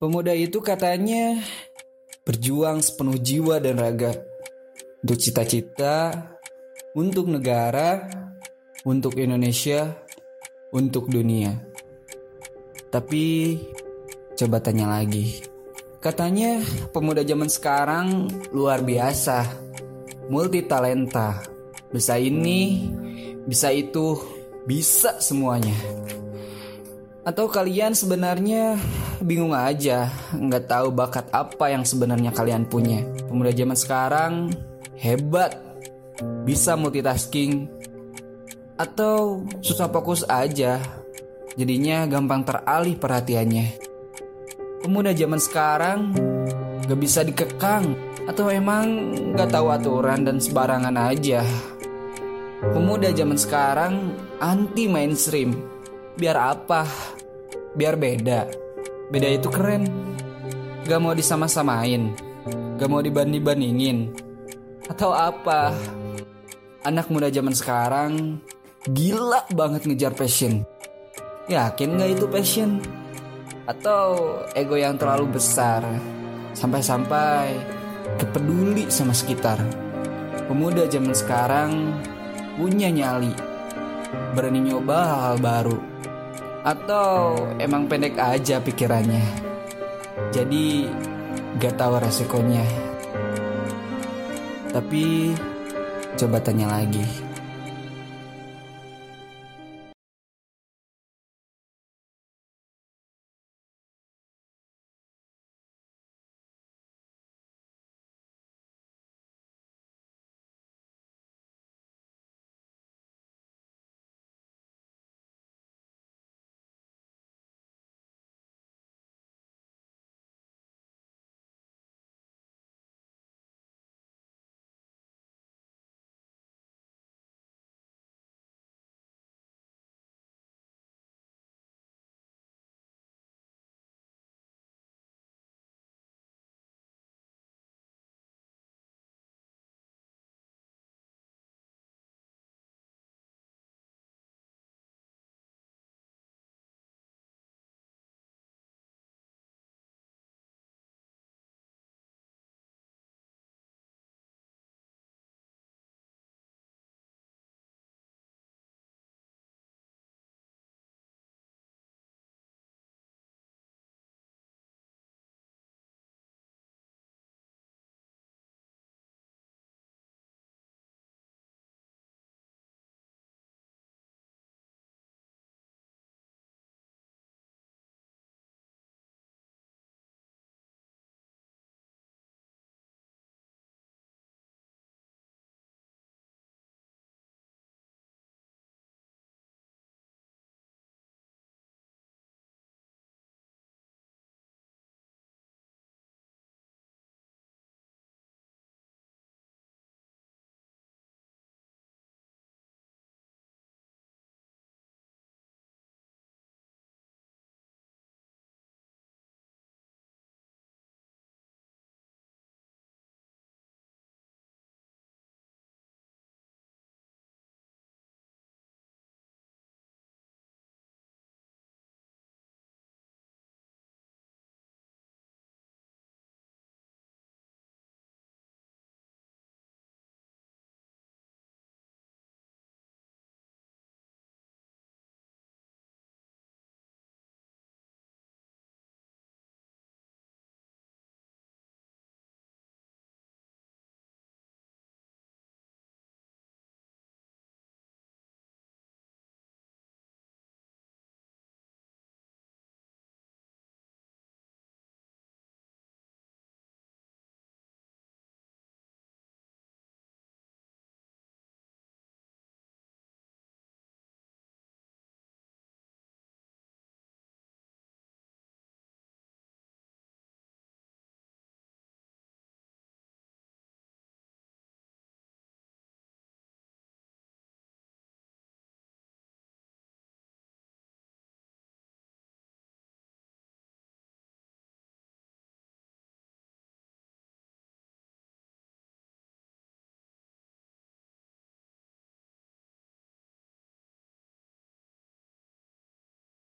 Pemuda itu katanya berjuang sepenuh jiwa dan raga untuk cita-cita, untuk negara, untuk Indonesia, untuk dunia. Tapi coba tanya lagi. Katanya pemuda zaman sekarang luar biasa, multi talenta, bisa ini, bisa itu, bisa semuanya. Atau kalian sebenarnya bingung aja, nggak tahu bakat apa yang sebenarnya kalian punya. Pemuda zaman sekarang hebat, bisa multitasking, atau susah fokus aja, jadinya gampang teralih perhatiannya. Pemuda zaman sekarang gak bisa dikekang, atau emang gak tahu aturan dan sembarangan aja. Pemuda zaman sekarang anti mainstream, biar apa? Biar beda. Beda itu keren. Gak mau disama-samain. Gak mau dibanding-bandingin. Atau apa? Anak muda zaman sekarang gila banget ngejar passion. Yakin gak itu passion? Atau ego yang terlalu besar sampai-sampai kepeduli sama sekitar. Pemuda zaman sekarang punya nyali, berani nyoba hal baru, atau emang pendek aja pikirannya. Jadi gak tahu resikonya. Tapi coba tanya lagi.